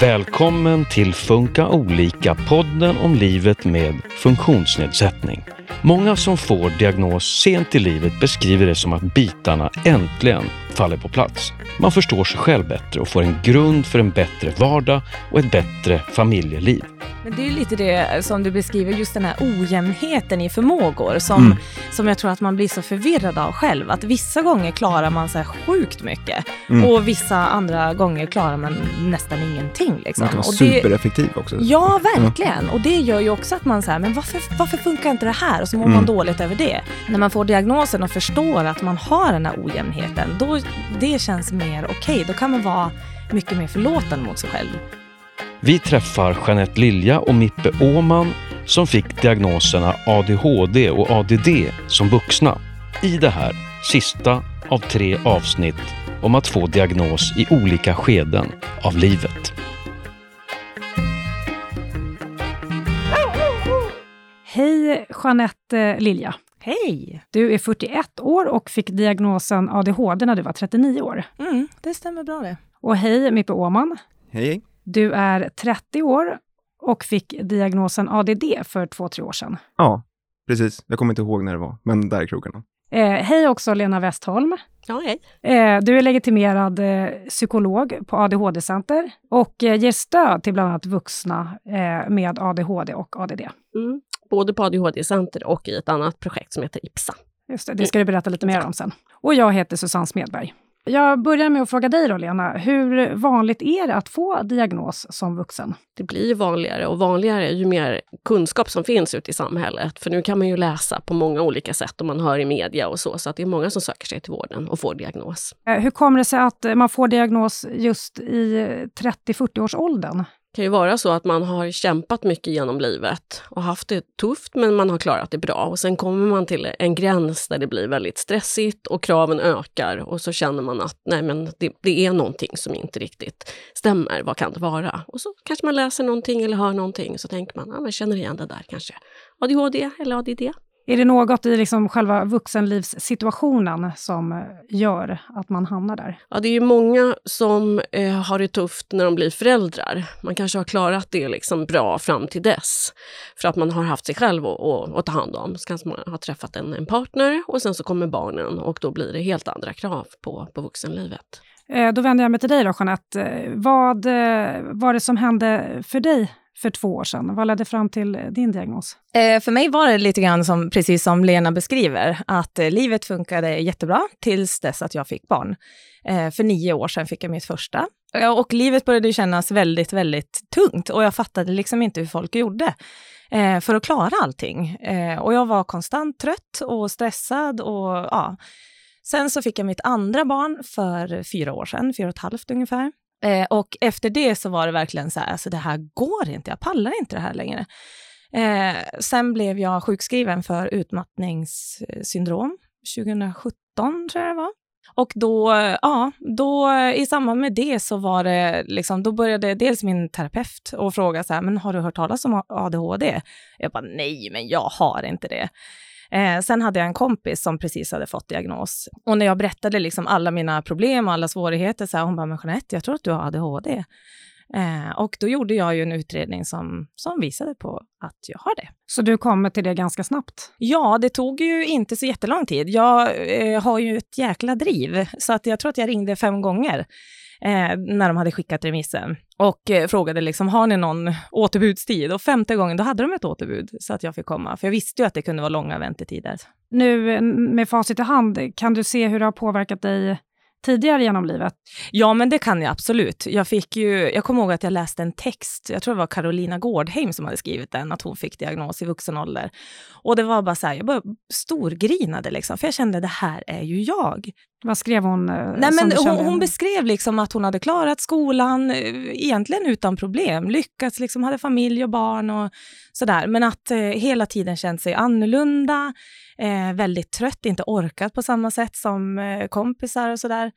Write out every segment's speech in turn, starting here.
Välkommen till Funka olika, podden om livet med funktionsnedsättning. Många som får diagnos sent i livet beskriver det som att bitarna äntligen faller på plats. Man förstår sig själv bättre och får en grund för en bättre vardag och ett bättre familjeliv. Men det är lite det som du beskriver, just den här ojämnheten i förmågor som, Mm. som jag tror att man blir så förvirrad av själv. Att vissa gånger klarar man så här sjukt mycket Mm. och vissa andra gånger klarar man nästan ingenting. Liksom. Man kan vara och det, supereffektiv också. Ja, verkligen. Och det gör ju också att man säger, men varför, varför funkar inte det här? Och så mår Mm. man dåligt över det. När man får diagnosen och förstår att man har den här ojämnheten, då det känns mer okej. Då kan man vara mycket mer förlåtande mot sig själv. Vi träffar Jeanette Lilja och Mippe Åman som fick diagnoserna ADHD och ADD som vuxna i det här sista av tre avsnitt om att få diagnos i olika skeden av livet. Hej Jeanette Lilja. Hej! Du är 41 år och fick diagnosen ADHD när du var 39 år. Mm, det stämmer bra det. Och hej Mippe Åman. Hej, hej. Du är 30 år och fick diagnosen ADD för två, tre år sedan. Ja, precis. Jag kommer inte ihåg när det var, men där är krokarna. Eh, hej också Lena Westholm. Ja, hej. Eh, du är legitimerad eh, psykolog på ADHD-center och eh, ger stöd till bland annat vuxna eh, med ADHD och ADD. Mm. Både på ADHD-center och i ett annat projekt som heter IPSA. Just det, det ska du berätta lite mer om sen. Och jag heter Susanne Smedberg. Jag börjar med att fråga dig då, Lena. Hur vanligt är det att få diagnos som vuxen? Det blir vanligare och vanligare ju mer kunskap som finns ute i samhället. För nu kan man ju läsa på många olika sätt och man hör i media och så. Så att det är många som söker sig till vården och får diagnos. Eh, Hur kommer det sig att man får diagnos just i 30-40-årsåldern? Det kan ju vara så att man har kämpat mycket genom livet och haft det tufft men man har klarat det bra. Och sen kommer man till en gräns där det blir väldigt stressigt och kraven ökar och så känner man att nej men det, det är någonting som inte riktigt stämmer. Vad kan det vara? Och så kanske man läser någonting eller hör någonting så tänker man, ja man känner igen det där kanske. ADHD eller ADD. Är det något i liksom själva vuxenlivssituationen som eh, gör att man hamnar där? Ja, det är ju många som eh, har det tufft när de blir föräldrar. Man kanske har klarat det liksom bra fram till dess. För att man har haft sig själv att, ta hand om. Så kanske man har träffat en, en partner och sen så kommer barnen och då blir det helt andra krav på, på vuxenlivet. Eh, Då vänder jag mig till dig då, Jeanette. Eh, Vad eh, var det som hände för dig för två år sedan? Vad ledde fram till eh, din diagnos? Eh, för mig var det lite grann som, precis som Lena beskriver, att eh, livet funkade jättebra tills dess att jag fick barn. Eh, för nio år sedan fick jag mitt första. Och livet började kännas väldigt, väldigt tungt och jag fattade liksom inte hur folk gjorde eh, för att klara allting. Eh, och jag var konstant trött och stressad och ja. Sen så fick jag mitt andra barn för fyra år sedan, fyra och ett halvt ungefär. Eh, och efter det så var det verkligen så här, alltså det här går inte, jag pallar inte det här längre. Eh, sen blev jag sjukskriven för utmattningssyndrom 2017, tror jag det var. Och då, ja, då i samband med det så var det liksom, då började dels min terapeut och fråga så här, men har du hört talas om ADHD? Jag bara, nej, men jag har inte det. Eh, sen hade jag en kompis som precis hade fått diagnos. Och när jag berättade liksom alla mina problem och alla svårigheter, så här, hon bara, men Jeanette, jag tror att du har ADHD. Eh, och då gjorde jag ju en utredning som, som visade på att jag har det. Så du kommer till det ganska snabbt? Ja, det tog ju inte så jättelång tid. Jag eh, har ju ett jäkla driv, så att jag tror att jag ringde fem gånger eh, när de hade skickat remissen och eh, frågade liksom, har ni någon återbudstid? Och femte gången, då hade de ett återbud så att jag fick komma, för jag visste ju att det kunde vara långa väntetider. Nu eh, med facit i hand, kan du se hur det har påverkat dig tidigare genom livet? Ja, men det kan jag absolut. Jag, fick ju, jag kommer ihåg att jag läste en text, jag tror det var Carolina Gårdheim som hade skrivit den, att hon fick diagnos i vuxen ålder. Och det var bara så här, jag bara storgrinade liksom, för jag kände det här är ju jag. Vad skrev hon? eh, Nej, men hon, hon beskrev liksom att hon hade klarat skolan, eh, egentligen utan problem, lyckats, liksom, hade familj och barn och sådär. Men att eh, hela tiden känt sig annorlunda, eh, väldigt trött, inte orkat på samma sätt som eh, kompisar och sådär.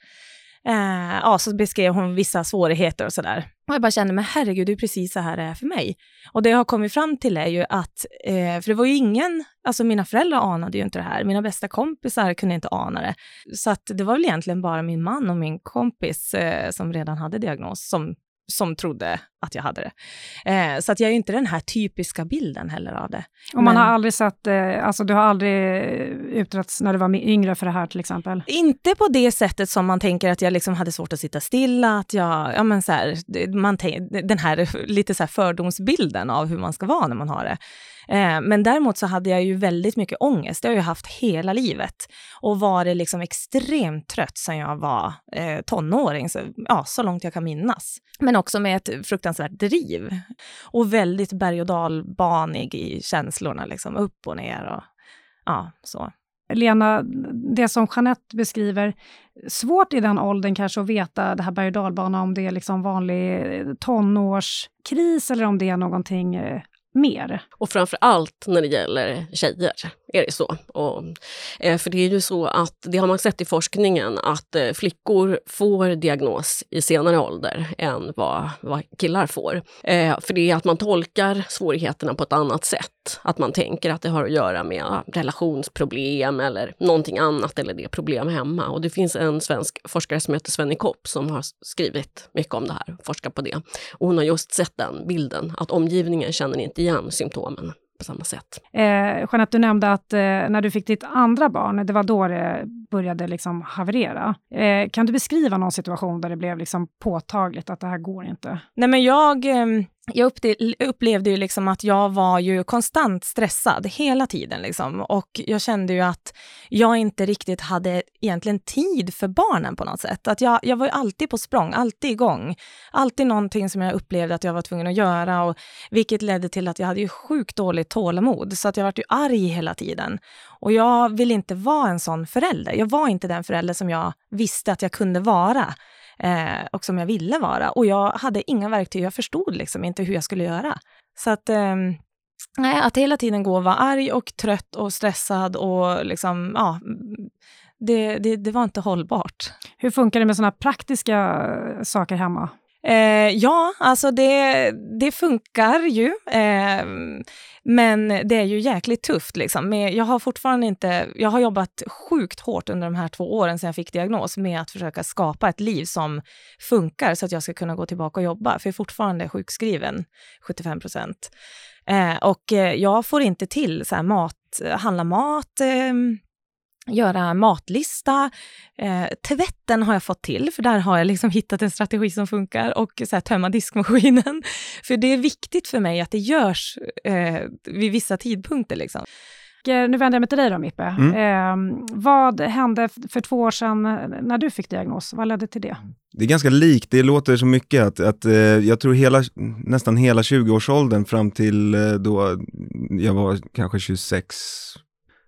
Eh, ja, så beskrev hon vissa svårigheter och sådär. Och jag bara kände, men herregud, det är precis så här det är för mig. Och det jag har kommit fram till är ju att, eh, för det var ju ingen, alltså mina föräldrar anade ju inte det här, mina bästa kompisar kunde inte ana det. Så att det var väl egentligen bara min man och min kompis eh, som redan hade diagnos som, som trodde att jag hade det. Eh, så att jag är inte den här typiska bilden heller av det. Och man Men, har aldrig sett, eh, alltså du har aldrig utretts när du var yngre för det här till exempel? Inte på det sättet som man tänker att jag liksom hade svårt att sitta stilla, att jag, ja men så här, man den här lite så här fördomsbilden av hur man ska vara när man har det. Eh, men däremot så hade jag ju väldigt mycket ångest. Det har jag ju haft hela livet och varit liksom extremt trött sedan jag var eh, tonåring, så, ja, så långt jag kan minnas. Men också med ett fruktansvärt driv och väldigt berg och dalbanig i känslorna, liksom upp och ner och ja, så. Lena, det som Jeanette beskriver, svårt i den åldern kanske att veta det här berg och dalbana, om det är liksom vanlig tonårskris eller om det är någonting eh, mer. Och framför allt när det gäller tjejer är det så. Och, eh, för det är ju så att, det har man sett i forskningen, att eh, flickor får diagnos i senare ålder än vad, vad killar får. Eh, för det är att man tolkar svårigheterna på ett annat sätt. Att man tänker att det har att göra med relationsproblem eller någonting annat eller det är problem hemma. Och det finns en svensk forskare som heter Svenny Kopp som har skrivit mycket om det här, forskat på det. Och hon har just sett den bilden, att omgivningen känner inte igen symptomen på samma sätt. Eh, Jeanette, du nämnde att eh, när du fick ditt andra barn, det var då det började liksom haverera. Eh, kan du beskriva någon situation där det blev liksom påtagligt att det här går inte? Nej, men jag... Jag upplevde ju liksom att jag var ju konstant stressad hela tiden. Liksom. Och jag kände ju att jag inte riktigt hade egentligen tid för barnen på något sätt. Att jag, jag var ju alltid på språng, alltid igång. Alltid någonting som jag upplevde att jag var tvungen att göra, och, vilket ledde till att jag hade ju sjukt dåligt tålamod. Så att jag var ju arg hela tiden. Och jag vill inte vara en sån förälder. Jag var inte den förälder som jag visste att jag kunde vara eh, och som jag ville vara. Och jag hade inga verktyg, jag förstod liksom inte hur jag skulle göra. Så att, eh, att hela tiden gå och vara arg och trött och stressad och liksom, ja, det, det, det var inte hållbart. Hur funkar det med sådana praktiska saker hemma? Eh, ja, alltså det, det funkar ju. Eh, men det är ju jäkligt tufft. Liksom. Men jag har fortfarande inte... Jag har jobbat sjukt hårt under de här två åren sedan jag fick diagnos med att försöka skapa ett liv som funkar så att jag ska kunna gå tillbaka och jobba. För jag är fortfarande sjukskriven, 75 procent. Eh, och eh, jag får inte till så mat, handla mat, ehm, göra matlista. Eh, tvätten har jag fått till, för där har jag liksom hittat en strategi som funkar. Och så här, tömma diskmaskinen. För det är viktigt för mig att det görs eh, vid vissa tidpunkter. Liksom. Eh, nu vänder jag mig till dig då, Mippe. Mm. Eh, vad hände för två år sedan när du fick diagnos? Vad ledde till det? Det är ganska likt, det låter så mycket att, att eh, jag tror hela, nästan hela 20-årsåldern fram till eh, då jag var kanske 26,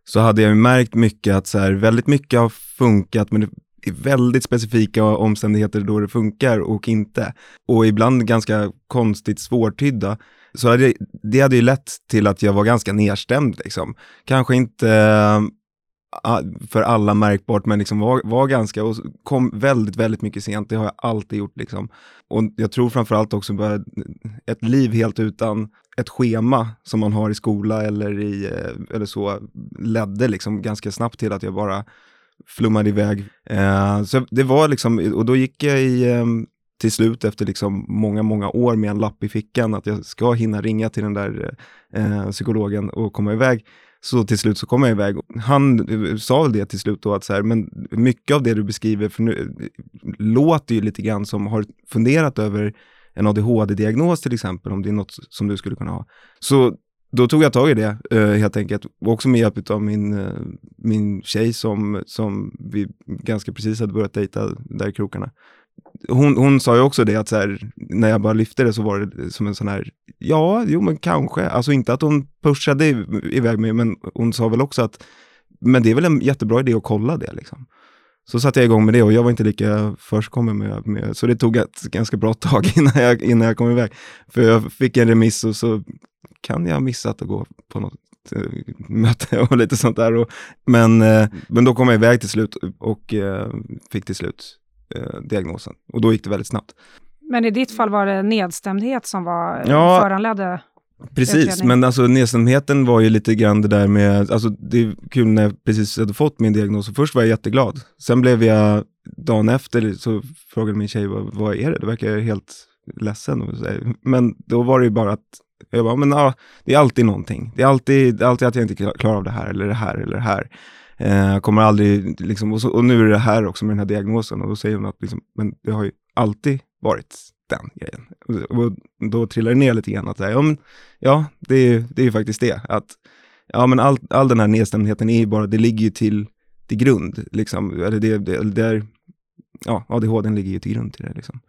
så hade jag märkt mycket att så här, väldigt mycket har funkat men det är väldigt specifika omständigheter då det funkar och inte. Och ibland ganska konstigt svårtydda. Så hade, det hade ju lett till att jag var ganska nedstämd liksom. Kanske inte för alla märkbart, men liksom var, var ganska och kom väldigt, väldigt mycket sent. Det har jag alltid gjort liksom. Och jag tror framförallt också på ett liv helt utan ett schema som man har i skola eller, i, eh, eller så ledde liksom ganska snabbt till att jag bara flummade iväg. Eh, så det var liksom, och då gick jag i, eh, till slut efter liksom många, många år med en lapp i fickan att jag ska hinna ringa till den där eh, psykologen och komma iväg. Så till slut så kom jag iväg. Han eh, sa väl det till slut då att så här, men mycket av det du beskriver för nu, eh, låter ju lite grann som har funderat över en ADHD-diagnos till exempel, om det är något som du skulle kunna ha. Så då tog jag tag i det eh, helt enkelt, också med hjälp av min, min tjej som, som vi ganska precis hade börjat dejta där i krokarna. Hon, hon sa ju också det att så här, när jag bara lyfte det så var det som en sån här, ja, jo men kanske. Alltså inte att hon pushade iväg mig, men hon sa väl också att, men det är väl en jättebra idé att kolla det liksom. Så satte jag igång med det och jag var inte lika förstkommen med, med, så det tog ett ganska bra tag innan jag, innan jag kom iväg. För jag fick en remiss och så kan jag ha missat att gå på något eh, möte och lite sånt där. Och, men, eh, men då kom jag iväg till slut och eh, fick till slut eh, diagnosen. Och då gick det väldigt snabbt. Men i ditt fall var det nedstämdhet som var ja, föranledde Precis, men alltså nedstämdheten var ju lite grann det där med, alltså det är kul när jag precis hade fått min diagnos, och först var jag jätteglad. Sen blev jag, dagen efter så frågade min tjej, vad, vad är det? Det verkar helt ledsen. Men då var det ju bara att, jag bara, men ja, det är alltid någonting. Det är alltid, alltid att jag inte klarar av det här eller det här eller det här. Eh, kommer aldrig, liksom, och, så, och nu är det här också med den här diagnosen och då säger hon att liksom, men det har ju alltid varit den grejen. Och, och då trillar det ner lite grann att, ja, men, ja det, är, det är ju faktiskt det. Att, ja, men all, all den här nedstämdheten är ju bara, det ligger ju till, till grund, liksom. Eller det, det, det är, ja, ADHD ligger ju till grund till det. Liksom.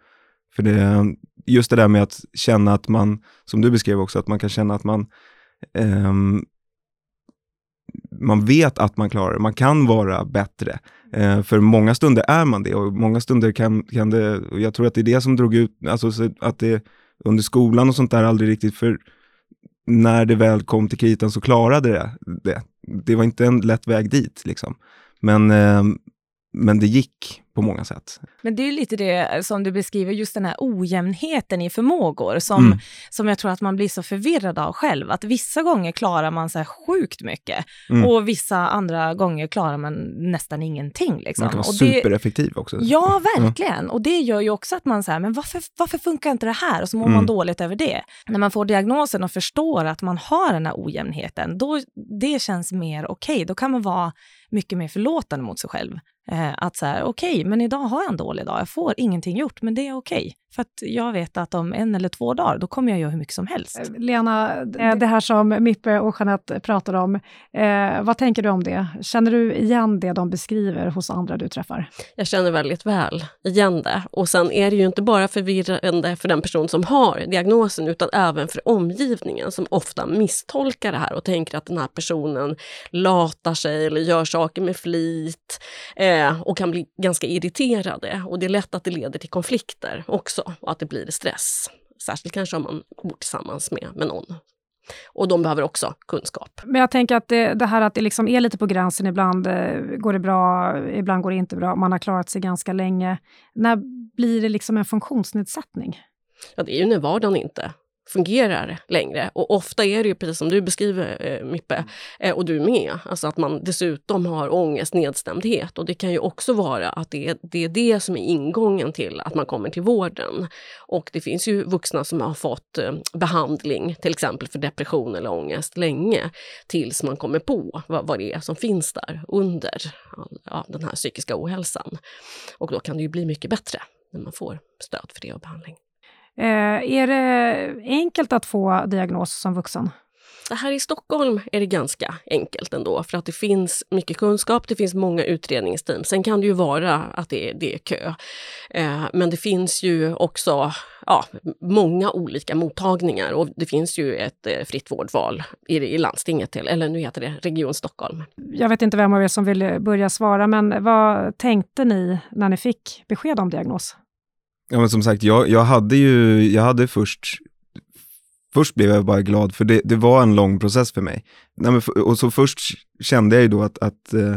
För det, just det där med att känna att man, som du beskrev också, att man kan känna att man um, man vet att man klarar det, man kan vara bättre. Eh, för många stunder är man det och många stunder kan, kan det, och jag tror att det är det som drog ut, alltså att det under skolan och sånt där aldrig riktigt, för när det väl kom till kritan så klarade det det. Det var inte en lätt väg dit liksom. Men, eh, men det gick på många sätt. Men det är lite det som du beskriver, just den här ojämnheten i förmågor som, mm. som jag tror att man blir så förvirrad av själv. Att vissa gånger klarar man så här sjukt mycket mm. och vissa andra gånger klarar man nästan ingenting. Liksom. Man kan vara och supereffektiv också. Ja, verkligen. Mm. Och det gör ju också att man säger, men varför, varför funkar inte det här? Och så mår man mm. dåligt över det. När man får diagnosen och förstår att man har den här ojämnheten, då det känns mer okej. Okay. Då kan man vara mycket mer förlåtande mot sig själv. Eh, att så här, okej, okay, men idag har jag en dålig dag. Jag får ingenting gjort, men det är okej. Okay. För att jag vet att om en eller två dagar, då kommer jag göra hur mycket som helst. Eh, Lena, eh, det här som Mippe och Jeanette pratar om, eh, vad tänker du om det? Känner du igen det de beskriver hos andra du träffar? Jag känner väldigt väl igen det. Och sen är det ju inte bara förvirrande för den person som har diagnosen, utan även för omgivningen som ofta misstolkar det här och tänker att den här personen latar sig eller gör saker med flit eh, och kan bli ganska irriterade. Och det är lätt att det leder till konflikter också och att det blir stress. Särskilt kanske om man bor tillsammans med, med någon. Och de behöver också kunskap. Men jag tänker att det, det här att det liksom är lite på gränsen, ibland eh, går det bra, ibland går det inte bra, man har klarat sig ganska länge. När blir det liksom en funktionsnedsättning? Ja, det är ju när vardagen inte fungerar längre. Och ofta är det ju precis som du beskriver eh, Mippe, eh, och du med, alltså att man dessutom har ångest, nedstämdhet. Och det kan ju också vara att det är, det är det som är ingången till att man kommer till vården. Och det finns ju vuxna som har fått eh, behandling, till exempel för depression eller ångest, länge, tills man kommer på vad, vad det är som finns där under ja, den här psykiska ohälsan. Och då kan det ju bli mycket bättre när man får stöd för det och behandling. Eh, är det enkelt att få diagnos som vuxen? Här i Stockholm är det ganska enkelt ändå för att det finns mycket kunskap, det finns många utredningsteam. Sen kan det ju vara att det är, det är kö. Eh, men det finns ju också ja, många olika mottagningar och det finns ju ett eh, fritt vårdval i, i landstinget, till, eller nu heter det Region Stockholm. Jag vet inte vem av er som vill börja svara, men vad tänkte ni när ni fick besked om diagnos? Ja men som sagt, jag, jag hade ju, jag hade först Först blev jag bara glad, för det, det var en lång process för mig. Nej, men för, och så först kände jag ju då att, att, eh,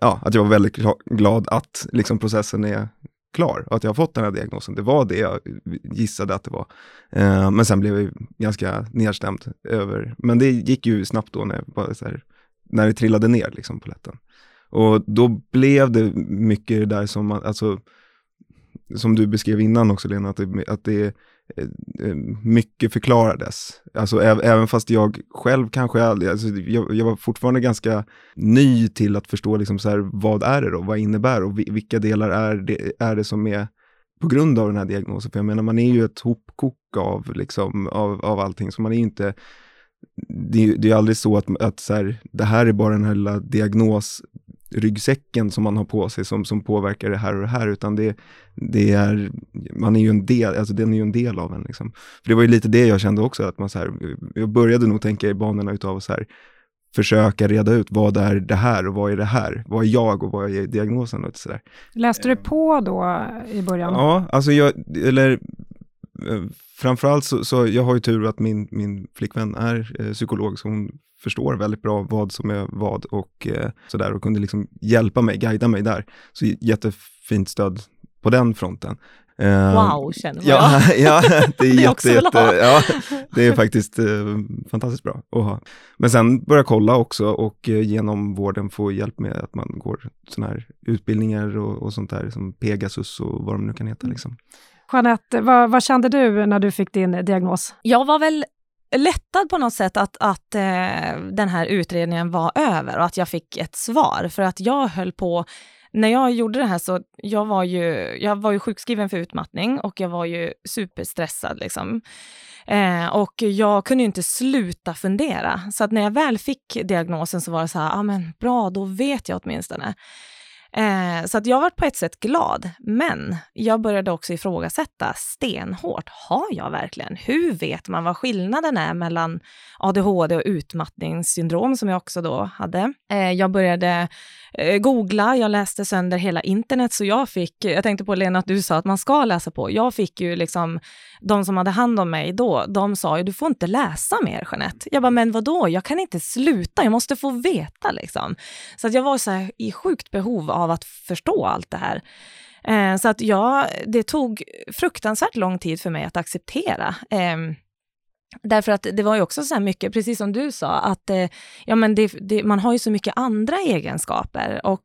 ja, att jag var väldigt glad att liksom, processen är klar och att jag har fått den här diagnosen. Det var det jag gissade att det var. Eh, men sen blev jag ganska nedstämd över, men det gick ju snabbt då när, bara så här, när det trillade ner liksom på lätten. Och då blev det mycket det där som, alltså, som du beskrev innan också Lena, att det, att det eh, eh, mycket förklarades. Alltså även fast jag själv kanske aldrig, alltså, jag, jag, var fortfarande ganska ny till att förstå liksom så här, vad är det då, vad innebär och vilka delar är det, är det som är på grund av den här diagnosen. För jag menar, man är ju ett hopkok av, liksom, av, av allting, så man är ju inte det, det är aldrig så att, att så här, det här är bara den här lilla diagnos ryggsäcken som man har på sig som, som påverkar det här och det här, utan det, det är, man är ju en del, alltså den är ju en del av en. Liksom. För det var ju lite det jag kände också, att man så här, jag började nog tänka i banorna utav så här, försöka reda ut vad är det här och vad är det här? Vad är jag och vad är diagnosen? Och så där. Läste du på då i början? Ja, alltså jag, eller eh, framförallt så, så jag har ju tur att min, min flickvän är eh, psykolog, så hon förstår väldigt bra vad som är vad och eh, sådär och kunde liksom hjälpa mig, guida mig där. Så jättefint stöd på den fronten. Uh, wow, känner man. Ja, ja det är, jätte, jätte, ja, det är faktiskt uh, fantastiskt bra att ha. Men sen börja kolla också och uh, genom vården få hjälp med att man går sådana här utbildningar och, och sånt där som Pegasus och vad de nu kan heta. Liksom. Jeanette, vad, vad kände du när du fick din diagnos? Jag var väl lättad på något sätt att, att eh, den här utredningen var över och att jag fick ett svar. För att jag höll på, när jag gjorde det här så jag var ju, jag var ju sjukskriven för utmattning och jag var ju superstressad. Liksom. Eh, och jag kunde ju inte sluta fundera. Så att när jag väl fick diagnosen så var det så här, ah, men bra, då vet jag åtminstone. Eh, så att jag var på ett sätt glad, men jag började också ifrågasätta stenhårt. Har jag verkligen? Hur vet man vad skillnaden är mellan ADHD och utmattningssyndrom som jag också då hade? Eh, jag började eh, googla, jag läste sönder hela internet, så jag fick, jag tänkte på Lena att du sa att man ska läsa på. Jag fick ju liksom, de som hade hand om mig då, de sa ju du får inte läsa mer Jeanette. Jag bara, men vadå, jag kan inte sluta, jag måste få veta liksom. Så att jag var så här, i sjukt behov av av att förstå allt det här. Eh, så att ja, det tog fruktansvärt lång tid för mig att acceptera. Eh, Därför att det var ju också så här mycket, precis som du sa, att eh, ja, men det, det, man har ju så mycket andra egenskaper. Och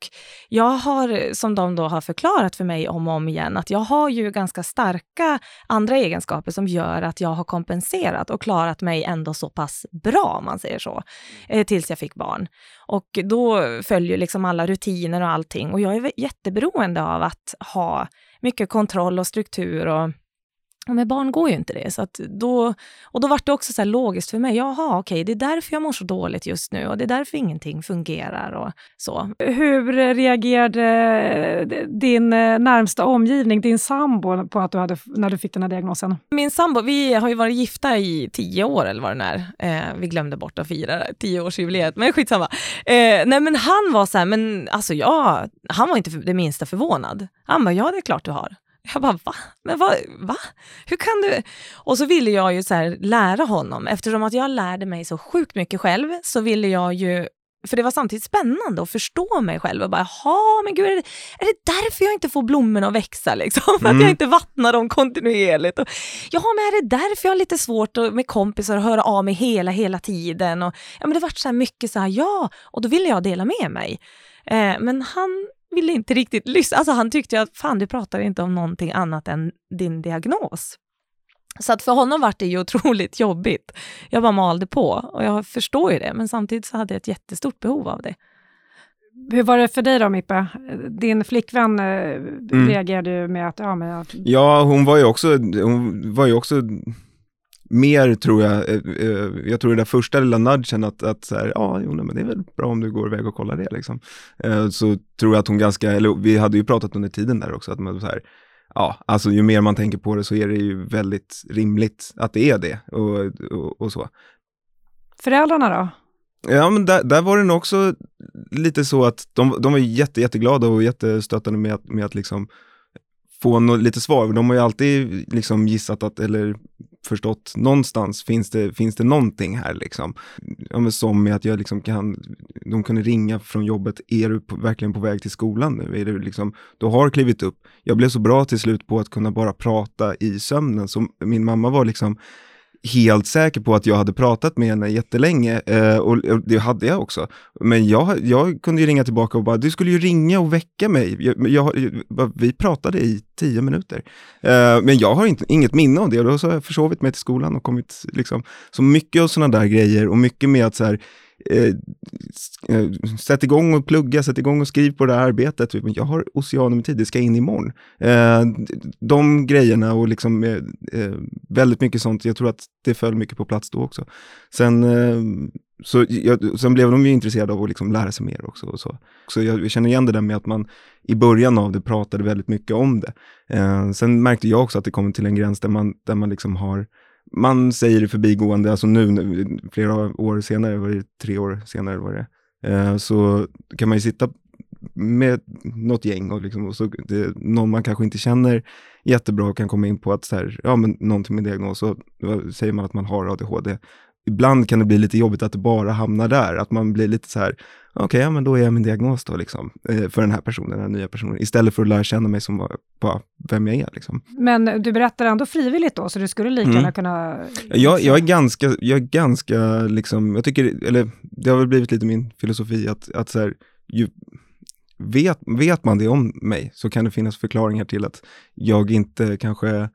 jag har, som de då har förklarat för mig om och om igen, att jag har ju ganska starka andra egenskaper som gör att jag har kompenserat och klarat mig ändå så pass bra, om man säger så, eh, tills jag fick barn. Och då följer liksom alla rutiner och allting. Och jag är jätteberoende av att ha mycket kontroll och struktur och med barn går ju inte det. Så att då, och då var det också så logiskt för mig. Jaha, okej, det är därför jag mår så dåligt just nu och det är därför ingenting fungerar och så. Hur reagerade din eh, närmsta omgivning, din sambo, på att du hade, när du fick den här diagnosen? Min sambo, vi har ju varit gifta i tio år eller vad det är. Eh, vi glömde bort att fira tioårsjubileet, men skitsamma. Eh, nej, men han var så här, men alltså jag, han var inte det minsta förvånad. Han bara, ja det är klart du har. Jag bara, va? Men va? va? Hur kan du? Och så ville jag ju så här, lära honom. Eftersom att jag lärde mig så sjukt mycket själv så ville jag ju för det var samtidigt spännande att förstå mig själv och bara, jaha, men gud, är det, är det därför jag inte får blommorna att växa liksom? För mm. att jag inte vattnar dem kontinuerligt? Och, ja, men är det därför jag har lite svårt att, med kompisar att höra av mig hela, hela tiden? Och, ja, men det vart så mycket så här, ja, och då ville jag dela med mig. Eh, men han ville inte riktigt lyssna. Alltså han tyckte att fan, du pratar inte om någonting annat än din diagnos. Så att för honom var det ju otroligt jobbigt. Jag bara malde på och jag förstår ju det, men samtidigt så hade jag ett jättestort behov av det. Hur var det för dig då Mippe? Din flickvän eh, mm. reagerade ju med att, ja men... Ja, hon var ju också, hon var ju också mer tror jag, eh, eh, jag tror det där första lilla nudgen att, att så här, ja, jo, men det är väl bra om du går iväg och kollar det liksom. Eh, så tror jag att hon ganska, eller vi hade ju pratat under tiden där också, att man så här, ja, alltså ju mer man tänker på det så är det ju väldigt rimligt att det är det och, och, och så. Föräldrarna då? Ja, men där, där var det nog också lite så att de, de var jätte, jätteglada och jättestöttande med att, med att liksom få no, lite svar. De har ju alltid liksom gissat att, eller förstått någonstans finns det, finns det någonting här liksom. Ja, men som med att jag liksom kan, de kunde ringa från jobbet, är du på, verkligen på väg till skolan nu? Är du, liksom, du har klivit upp. Jag blev så bra till slut på att kunna bara prata i sömnen, så min mamma var liksom, helt säker på att jag hade pratat med henne jättelänge eh, och, och det hade jag också. Men jag, jag kunde ju ringa tillbaka och bara, du skulle ju ringa och väcka mig. Jag, jag, vi pratade i tio minuter. Eh, men jag har inte, inget minne av det och då så har jag försovit mig till skolan och kommit liksom, så mycket av sådana där grejer och mycket med att så här, Eh, eh, sätt igång och plugga, sätt igång och skriv på det här arbetet. Typ, jag har oceaner med tid, det ska in imorgon. Eh, de grejerna och liksom eh, eh, väldigt mycket sånt, jag tror att det föll mycket på plats då också. Sen, eh, så jag, sen blev de ju intresserade av att liksom lära sig mer också. Och så så jag, jag känner igen det där med att man i början av det pratade väldigt mycket om det. Eh, sen märkte jag också att det kom till en gräns där man, där man liksom har man säger det förbigående, alltså nu, flera år senare, var det tre år senare var det, eh, så kan man ju sitta med något gäng och, liksom, och så det, någon man kanske inte känner jättebra kan komma in på att så här, ja men någonting med diagnos, och då säger man att man har ADHD ibland kan det bli lite jobbigt att det bara hamnar där, att man blir lite så här, okej, okay, ja, men då är jag min diagnos då liksom, eh, för den här personen, den här nya personen, istället för att lära känna mig som bara vem jag är. Liksom. Men du berättar ändå frivilligt då, så du skulle lika mm. gärna kunna... Jag, jag, är ganska, jag är ganska, liksom, jag tycker, eller det har väl blivit lite min filosofi att, att så här, ju, vet, vet man det om mig så kan det finnas förklaringar till att jag inte kanske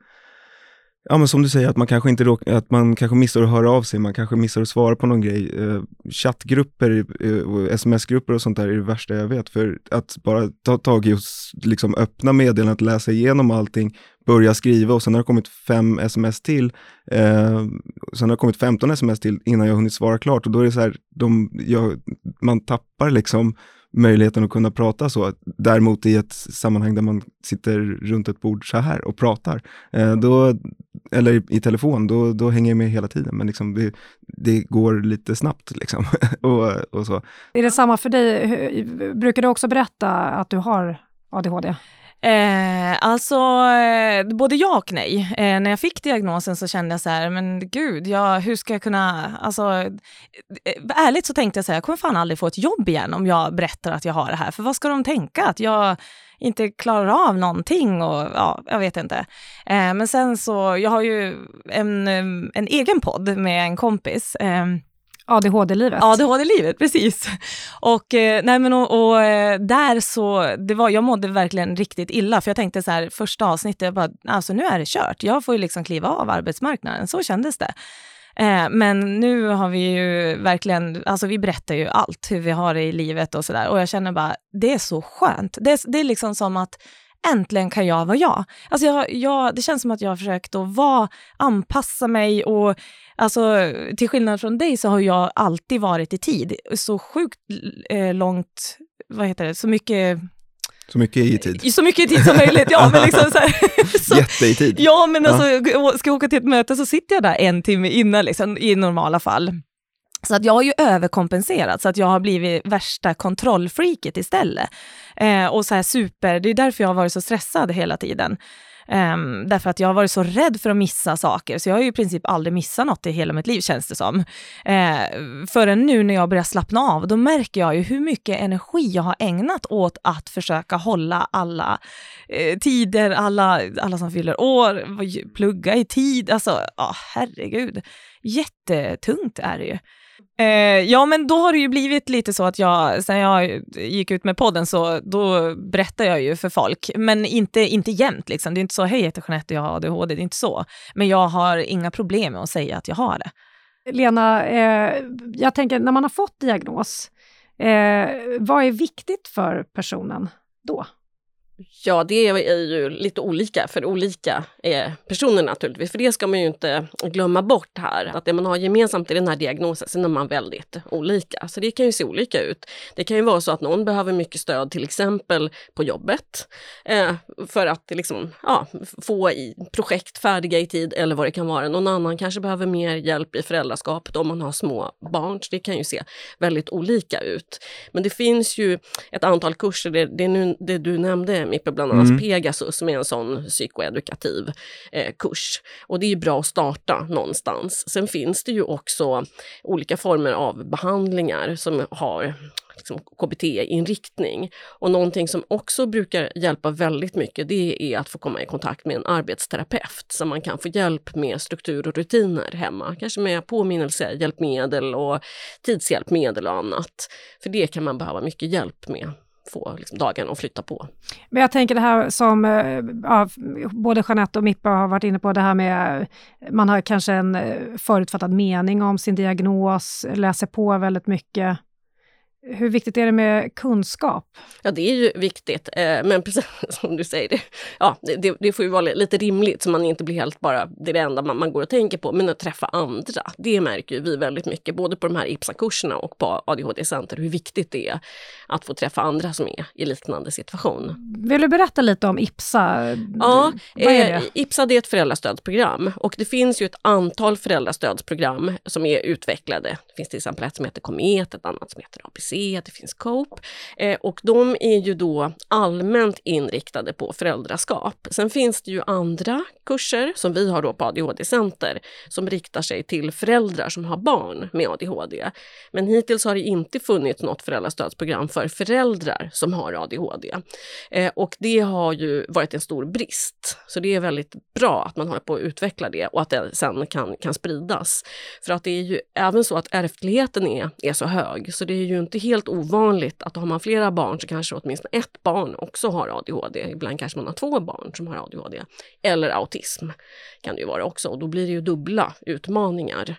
Ja men som du säger, att man kanske inte råk, att man kanske missar att höra av sig, man kanske missar att svara på någon grej. Eh, chattgrupper, eh, sms-grupper och sånt där är det värsta jag vet. För att bara ta tag i och liksom öppna meddelandet, läsa igenom allting, börja skriva och sen har det kommit fem sms till. Eh, sen har det kommit 15 sms till innan jag hunnit svara klart och då är det så här, de, jag, man tappar liksom möjligheten att kunna prata så. Däremot i ett sammanhang där man sitter runt ett bord så här och pratar, eh, då, eller i telefon, då, då hänger jag med hela tiden. Men liksom det, det går lite snabbt liksom. och, och så. Är det samma för dig? Brukar du också berätta att du har ADHD? Eh, alltså, eh, både ja och nej. Eh, när jag fick diagnosen så kände jag så här, men gud, jag, hur ska jag kunna... Alltså, eh, ärligt så tänkte jag så här, jag kommer fan aldrig få ett jobb igen om jag berättar att jag har det här. För vad ska de tänka? Att jag inte klarar av någonting och ja, jag vet inte. Eh, men sen så, jag har ju en, eh, en egen podd med en kompis eh, ADHD-livet. ADHD-livet, precis. Och, eh, nej men och, och, eh, där så, det var, jag mådde verkligen riktigt illa, för jag tänkte så här, första avsnittet, jag bara, alltså nu är det kört. Jag får ju liksom kliva av arbetsmarknaden, så kändes det. Eh, men nu har vi ju verkligen, alltså vi berättar ju allt, hur vi har det i livet och sådär. Och jag känner bara, det är så skönt. Det, det är liksom som att äntligen kan jag vara jag. Alltså jag, jag, det känns som att jag har försökt att vara, anpassa mig och alltså, till skillnad från dig så har jag alltid varit i tid. Så sjukt eh, långt, vad heter det, så mycket så mycket i tid. Så mycket i tid som möjligt, ja. Men liksom så här, så, Jätte i tid. Ja, men alltså, ja. ska jag åka till ett möte så sitter jag där en timme innan, liksom, i normala fall. Så att jag har ju överkompenserat, så att jag har blivit värsta kontrollfreaket istället. Eh, och så här super, det är därför jag har varit så stressad hela tiden. Um, därför att jag har varit så rädd för att missa saker, så jag har ju i princip aldrig missat något i hela mitt liv känns det som. Uh, förrän nu när jag börjar slappna av, då märker jag ju hur mycket energi jag har ägnat åt att försöka hålla alla uh, tider, alla, alla som fyller år, plugga i tid, alltså oh, herregud. Jättetungt är det ju. Eh, ja, men då har det ju blivit lite så att jag, sen jag gick ut med podden, så då berättar jag ju för folk, men inte, inte jämt. Liksom. Det är inte så, hej, jag heter Jeanette och jag har ADHD, det är inte så. Men jag har inga problem med att säga att jag har det. Lena, eh, jag tänker när man har fått diagnos, eh, vad är viktigt för personen då? Ja, det är ju lite olika för olika eh, personer naturligtvis. För det ska man ju inte glömma bort här. Att det man har gemensamt i den här diagnosen, sen är man väldigt olika. Så det kan ju se olika ut. Det kan ju vara så att någon behöver mycket stöd, till exempel på jobbet, eh, för att liksom, ja, få i projekt färdiga i tid eller vad det kan vara. Någon annan kanske behöver mer hjälp i föräldraskapet om man har små barn. Så det kan ju se väldigt olika ut. Men det finns ju ett antal kurser, det, det, nu, det du nämnde Mippe, bland annat mm. Pegasus som är en sån psykoedukativ eh, kurs. Och det är bra att starta någonstans. Sen finns det ju också olika former av behandlingar som har liksom, KBT-inriktning. Och någonting som också brukar hjälpa väldigt mycket det är att få komma i kontakt med en arbetsterapeut så man kan få hjälp med struktur och rutiner hemma. Kanske med påminnelsehjälpmedel och tidshjälpmedel och annat. För det kan man behöva mycket hjälp med få liksom, dagen att flytta på. Men jag tänker det här som eh, ja, både Jeanette och Mippa har varit inne på, det här med eh, man har kanske en eh, förutfattad mening om sin diagnos, läser på väldigt mycket. Hur viktigt är det med kunskap? Ja, det är ju viktigt, eh, men precis som du säger, det, ja, det, det, får ju vara lite rimligt så man inte blir helt bara, det är det enda man, man går och tänker på, men att träffa andra, det märker vi väldigt mycket, både på de här IPSA-kurserna och på ADHD-center, hur viktigt det är att få träffa andra som är i liknande situation. Vill du berätta lite om IPSA? Ja, eh, IPSA det är ett föräldrastödsprogram och det finns ju ett antal föräldrastödsprogram som är utvecklade. Det finns till exempel ett som heter Komet, ett annat som heter ABC det finns COPE. Eh, och de är ju då allmänt inriktade på föräldraskap. Sen finns det ju andra kurser som vi har då på ADHD-center som riktar sig till föräldrar som har barn med ADHD. Men hittills har det inte funnits något föräldrastödsprogram för föräldrar som har ADHD. Eh, och det har ju varit en stor brist. Så det är väldigt bra att man håller på att utveckla det och att det sen kan, kan spridas. För att det är ju även så att ärftligheten är, är så hög så det är ju inte helt ovanligt att har man flera barn så kanske åtminstone ett barn också har ADHD. Ibland kanske man har två barn som har ADHD. Eller autism kan det ju vara också och då blir det ju dubbla utmaningar.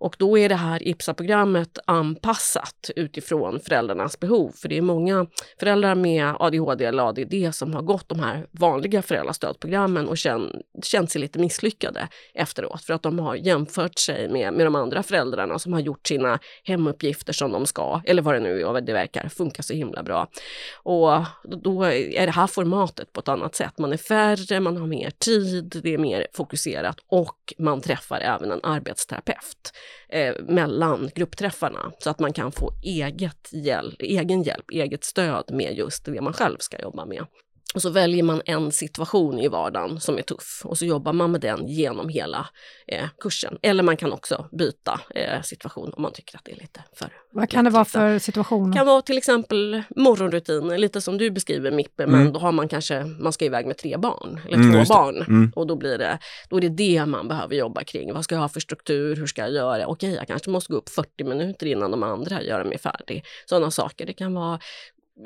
Och då är det här IPSA-programmet anpassat utifrån föräldrarnas behov. För det är många föräldrar med ADHD eller ADD som har gått de här vanliga föräldrastödprogrammen och känn, känt sig lite misslyckade efteråt. För att de har jämfört sig med, med de andra föräldrarna som har gjort sina hemuppgifter som de ska, eller vad det nu är, det verkar funka så himla bra. Och då är det här formatet på ett annat sätt. Man är färre, man har mer tid, det är mer fokuserat och man träffar även en arbetsterapeut eh, mellan gruppträffarna så att man kan få eget hjälp, egen hjälp, eget stöd med just det man själv ska jobba med. Och så väljer man en situation i vardagen som är tuff och så jobbar man med den genom hela eh, kursen. Eller man kan också byta eh, situation om man tycker att det är lite för... Vad kan det vara för situation? Det kan vara till exempel morgonrutiner, lite som du beskriver Mippe, mm. men då har man kanske, man ska iväg med tre barn, eller mm, två barn. Mm. Och då blir det, då är det det man behöver jobba kring. Vad ska jag ha för struktur, hur ska jag göra? Okej, jag kanske måste gå upp 40 minuter innan de andra gör mig färdig. Sådana saker. Det kan vara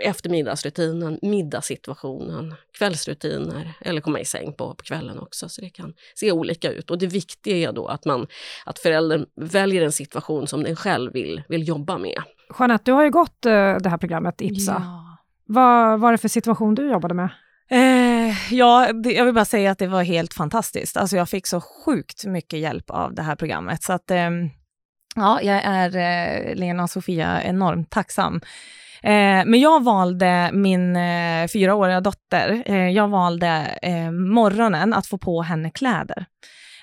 eftermiddagsrutinen, middagssituationen, kvällsrutiner eller komma i säng på, på kvällen också. Så det kan se olika ut. Och det viktiga är då att, man, att föräldern väljer en situation som den själv vill, vill jobba med. Jeanette, du har ju gått uh, det här programmet IPSA. Ja. Vad var det för situation du jobbade med? Eh, ja, det, jag vill bara säga att det var helt fantastiskt. Alltså jag fick så sjukt mycket hjälp av det här programmet. Så att, eh, ja, jag är eh, Lena och Sofia enormt tacksam. Eh, men jag valde min eh, fyraåriga dotter, eh, jag valde eh, morgonen att få på henne kläder.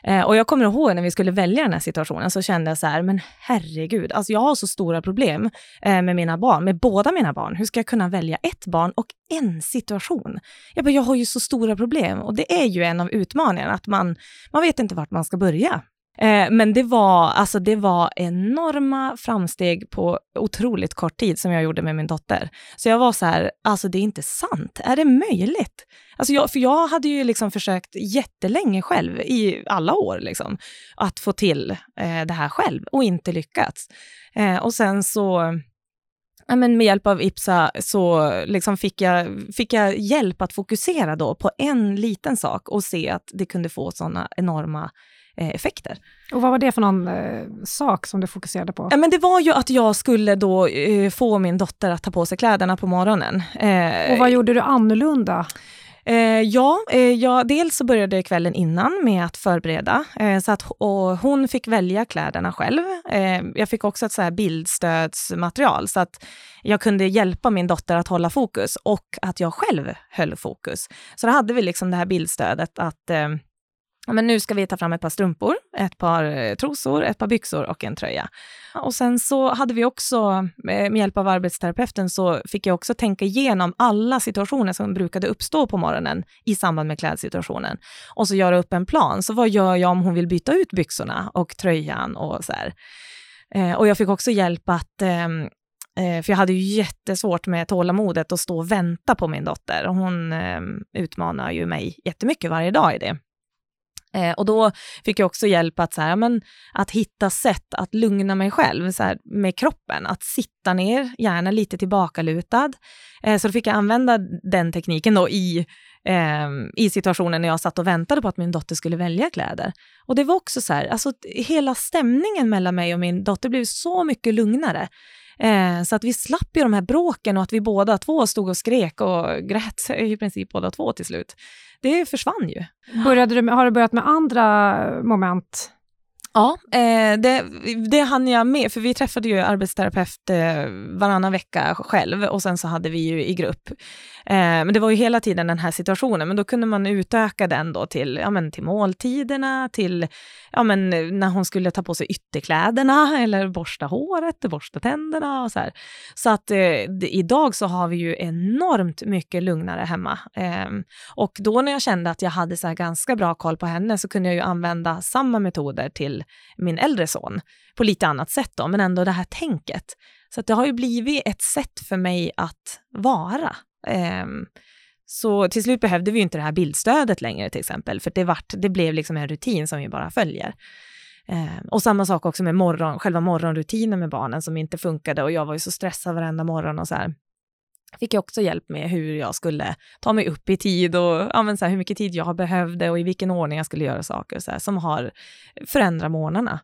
Eh, och jag kommer ihåg när vi skulle välja den här situationen så kände jag så här, men herregud, alltså jag har så stora problem eh, med mina barn, med båda mina barn. Hur ska jag kunna välja ett barn och en situation? Jag bara, jag har ju så stora problem och det är ju en av utmaningarna, att man, man vet inte vart man ska börja. Eh, men det var, alltså det var enorma framsteg på otroligt kort tid som jag gjorde med min dotter. Så jag var så här, alltså det är inte sant. Är det möjligt? Alltså jag, för jag hade ju liksom försökt jättelänge själv, i alla år, liksom, att få till eh, det här själv och inte lyckats. Eh, och sen så ja, men med hjälp av IPSA så liksom fick, jag, fick jag hjälp att fokusera då på en liten sak och se att det kunde få sådana enorma effekter. Och vad var det för någon eh, sak som du fokuserade på? Ja, men det var ju att jag skulle då eh, få min dotter att ta på sig kläderna på morgonen. Eh, och vad gjorde du annorlunda? Eh, ja, eh, ja, dels så började kvällen innan med att förbereda, eh, så att hon fick välja kläderna själv. Eh, jag fick också ett så här bildstödsmaterial, så att jag kunde hjälpa min dotter att hålla fokus och att jag själv höll fokus. Så då hade vi liksom det här bildstödet att ja, men nu ska vi ta fram ett par strumpor, ett par eh, trosor, ett par byxor och en tröja. Och sen så hade vi också, eh, med hjälp av arbetsterapeuten, så fick jag också tänka igenom alla situationer som brukade uppstå på morgonen i samband med klädsituationen. Och så göra upp en plan. Så vad gör jag om hon vill byta ut byxorna och tröjan och så här. Eh, och jag fick också hjälp att ehm, för jag hade ju jättesvårt med tålamodet att stå och vänta på min dotter. Hon eh, utmanar ju mig jättemycket varje dag i det. Eh, och då fick jag också hjälp att, så här, men, att hitta sätt att lugna mig själv så här, med kroppen. Att sitta ner, gärna lite tillbakalutad. Eh, så då fick jag använda den tekniken då i, eh, i situationen när jag satt och väntade på att min dotter skulle välja kläder. Och det var också så här, alltså hela stämningen mellan mig och min dotter blev så mycket lugnare. Eh, så att vi slapp ju de här bråken och att vi båda två stod och skrek och grät i princip båda två till slut. Det försvann ju. Började du, har du börjat med andra moment Ja, eh, det, det hann jag med, för vi träffade ju arbetsterapeut eh, varannan vecka själv och sen så hade vi ju i grupp. Eh, men det var ju hela tiden den här situationen, men då kunde man utöka den då till, ja, men till måltiderna, till ja, men när hon skulle ta på sig ytterkläderna eller borsta håret, borsta tänderna och så här. Så att eh, idag så har vi ju enormt mycket lugnare hemma. Eh, och då när jag kände att jag hade så ganska bra koll på henne så kunde jag ju använda samma metoder till min äldre son på lite annat sätt då, men ändå det här tänket. Så det har ju blivit ett sätt för mig att vara. Um, så till slut behövde vi inte det här bildstödet längre till exempel, för det, vart, det blev liksom en rutin som vi bara följer. Eh, och samma sak också med morgon, själva morgonrutinen med barnen som inte funkade och jag var ju så stressad varenda morgon och så här. Fick jag också hjälp med hur jag skulle ta mig upp i tid och ja, så här, hur mycket tid jag behövde och i vilken ordning jag skulle göra saker så här, som har förändrat morgnarna.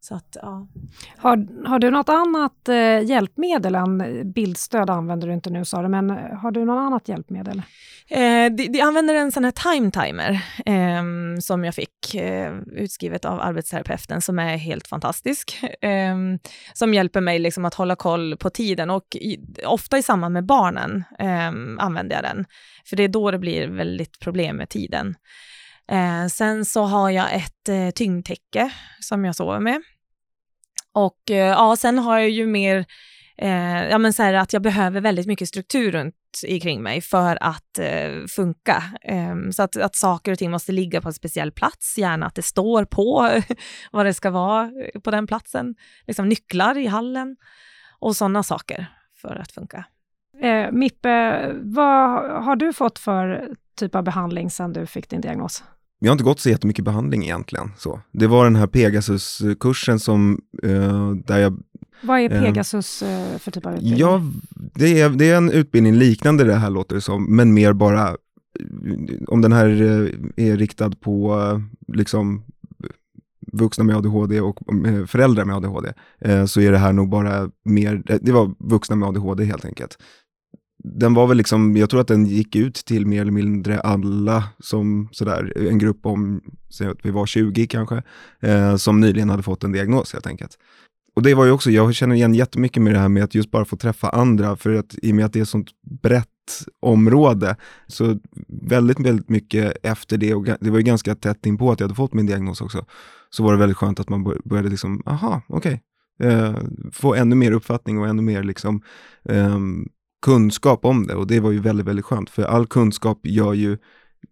Så att, ja. har, har du något annat eh, hjälpmedel än bildstöd använder du inte nu sa du, men eh, har du något annat hjälpmedel? Eh, de, de, använder en sån här time timer eh, som jag fick eh, utskrivet av arbetsterapeuten som är helt fantastisk. Eh, som hjälper mig liksom att hålla koll på tiden och i, ofta i samband med barnen ehm, använder jag den. För det är då det blir väldigt problem med tiden. Eh, sen så har jag ett eh, tyngdtäcke som jag sover med. Och eh, ja, sen har jag ju mer, eh, ja men så här att jag behöver väldigt mycket struktur runt kring mig för att eh, funka. Ehm, så att, att saker och ting måste ligga på en speciell plats, gärna att det står på vad det ska vara eh, på den platsen. Liksom nycklar i hallen och sådana saker för att funka. Eh, Mippe, vad har du fått för typ av behandling sedan du fick din diagnos? Jag har inte gått så jättemycket behandling egentligen. Så. Det var den här Pegasus-kursen som, uh, där jag... Vad är Pegasus uh, för typ av utbildning? Ja, det är, det är en utbildning liknande det här låter det som, men mer bara, om den här är riktad på liksom vuxna med ADHD och föräldrar med ADHD, så är det här nog bara mer, det var vuxna med ADHD helt enkelt den var väl liksom, jag tror att den gick ut till mer eller mindre alla som sådär, en grupp om, säg att vi var 20 kanske, eh, som nyligen hade fått en diagnos helt enkelt. Och det var ju också, jag känner igen jättemycket med det här med att just bara få träffa andra, för att i och med att det är ett sånt brett område, så väldigt, väldigt mycket efter det, och det var ju ganska tätt inpå att jag hade fått min diagnos också, så var det väldigt skönt att man började liksom, aha, okej, okay. eh, få ännu mer uppfattning och ännu mer liksom, eh, kunskap om det och det var ju väldigt, väldigt skönt för all kunskap gör ju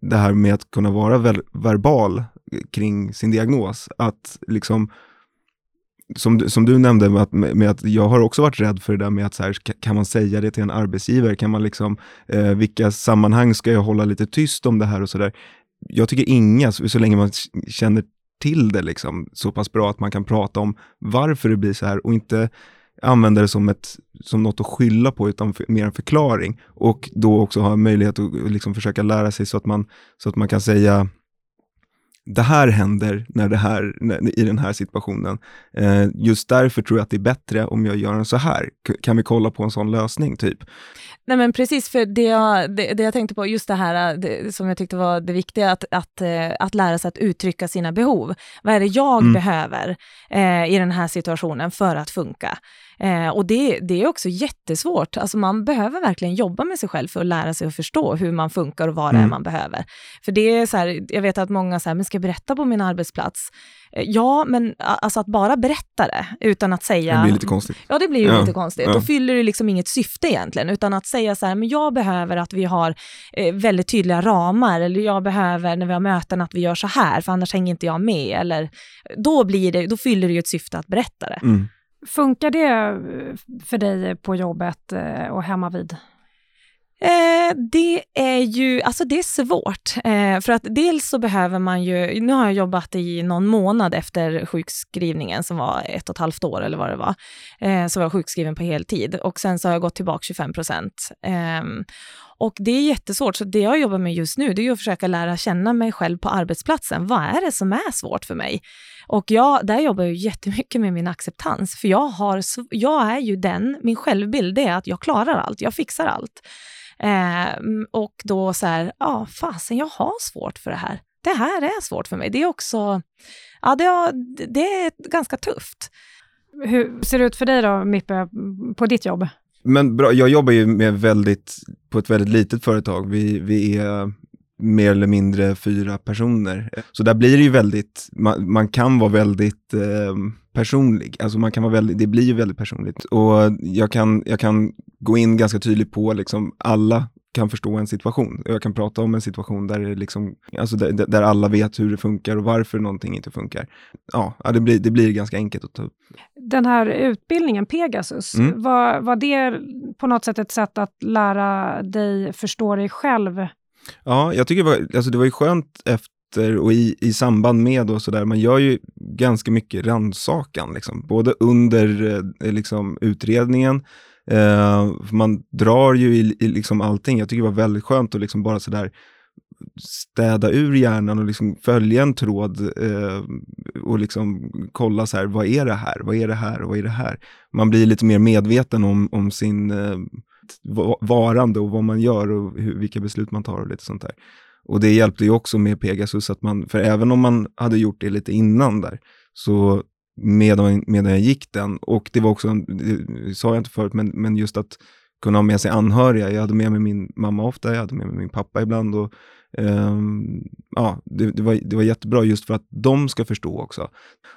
det här med att kunna vara verbal kring sin diagnos, att liksom som, som du nämnde med att, med att jag har också varit rädd för det där med att så här, kan man säga det till en arbetsgivare? Kan man liksom, eh, vilka sammanhang ska jag hålla lite tyst om det här och sådär? Jag tycker inga, så, så länge man känner till det liksom, så pass bra att man kan prata om varför det blir så här och inte använda det som, ett, som något att skylla på, utan för, mer en förklaring. Och då också ha möjlighet att liksom försöka lära sig så att man, så att man kan säga det här händer när det här, när, i den här situationen. Eh, just därför tror jag att det är bättre om jag gör en så här. K kan vi kolla på en sån lösning, typ? Nej men precis, för det jag, det, det jag tänkte på, just det här det, som jag tyckte var det viktiga, att, att, eh, att lära sig att uttrycka sina behov. Vad är det jag mm. behöver eh, i den här situationen för att funka? Eh, och det, det är också jättesvårt. Alltså man behöver verkligen jobba med sig själv för att lära sig att förstå hur man funkar och vad det är mm. man behöver. För det är så här, jag vet att många säger, men ska jag berätta på min arbetsplats? Eh, ja, men alltså att bara berätta det utan att säga... Det blir lite konstigt. Ja, det blir ju ja. lite konstigt. Ja. Då fyller det liksom inget syfte egentligen, utan att säga så här, men jag behöver att vi har eh, väldigt tydliga ramar, eller jag behöver när vi har möten att vi gör så här, för annars hänger inte jag med. Eller, då, blir det, då fyller det ju ett syfte att berätta det. Mm. Funkar det eh, för dig på jobbet eh, och hemma vid? Eh, det är ju, alltså det är svårt. Eh, för att dels så behöver man ju, nu har jag jobbat i någon månad efter sjukskrivningen som var ett och ett halvt år eller vad det var. Eh, så var jag sjukskriven på heltid och sen så har jag gått tillbaka 25 procent. Ehm, och det är jättesvårt, så det jag jobbar med just nu, det är att försöka lära känna mig själv på arbetsplatsen. Vad är det som är svårt för mig? Och jag, där jobbar jag jättemycket med min acceptans, för jag, har, jag är ju den, min självbild är att jag klarar allt, jag fixar allt. Eh, och då så här, ja, fasen, jag har svårt för det här. Det här är svårt för mig. Det är också, ja, det, det är ganska tufft. Hur ser det ut för dig då, Mippe, på ditt jobb? Men bra, jag jobbar ju med väldigt, på ett väldigt litet företag. Vi, vi är mer eller mindre fyra personer. Så där blir det ju väldigt, man, man kan vara väldigt eh, personlig. Alltså man kan vara väldigt, det blir ju väldigt personligt. Och jag kan, jag kan gå in ganska tydligt på liksom alla kan förstå en situation. Jag kan prata om en situation där, det liksom, alltså där, där alla vet hur det funkar och varför någonting inte funkar. Ja, det, blir, det blir ganska enkelt att ta upp. Den här utbildningen, Pegasus, mm. var, var det på något sätt ett sätt att lära dig förstå dig själv Ja, jag tycker det var, alltså det var ju skönt efter och i, i samband med och sådär, man gör ju ganska mycket rannsakan, liksom. både under eh, liksom, utredningen, eh, man drar ju i, i liksom allting. Jag tycker det var väldigt skönt att liksom bara sådär städa ur hjärnan och liksom följa en tråd eh, och liksom kolla så här, vad är det här, vad är det här vad är det här? Man blir lite mer medveten om, om sin eh, varande och vad man gör och hur, vilka beslut man tar och lite sånt där. Och det hjälpte ju också med Pegasus, att man, för även om man hade gjort det lite innan där, så medan, medan jag gick den, och det var också, det sa jag inte förut, men, men just att kunna ha med sig anhöriga. Jag hade med mig min mamma ofta, jag hade med mig min pappa ibland. Och, um, ja, det, det, var, det var jättebra just för att de ska förstå också.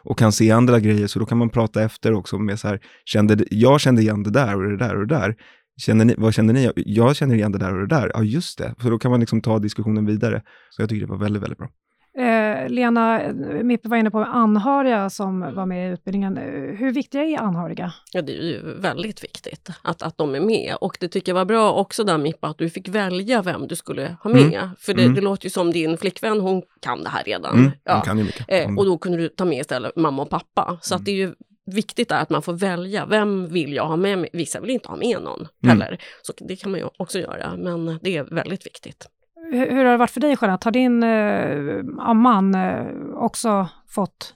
Och kan se andra grejer, så då kan man prata efter också med så här, kände, jag kände igen det där och det där och det där. Känner ni, vad känner ni? Jag känner igen det där och det där. Ja, just det. Så då kan man liksom ta diskussionen vidare. Så jag tycker det var väldigt, väldigt bra. Eh, Lena, Mippe var inne på anhöriga som var med i utbildningen. Hur viktiga är anhöriga? Ja, det är ju väldigt viktigt att, att de är med. Och det tycker jag var bra också där Mippa, att du fick välja vem du skulle ha med. Mm. För det, mm. det, låter ju som din flickvän, hon kan det här redan. Mm. Ja. kan ju mycket. Eh, och då kunde du ta med istället mamma och pappa. Så att det är ju viktigt är att man får välja, vem vill jag ha med mig? Vissa vill inte ha med någon mm. heller. Så det kan man ju också göra, men det är väldigt viktigt. Hur, hur har det varit för dig Jeanette? Har din eh, man eh, också fått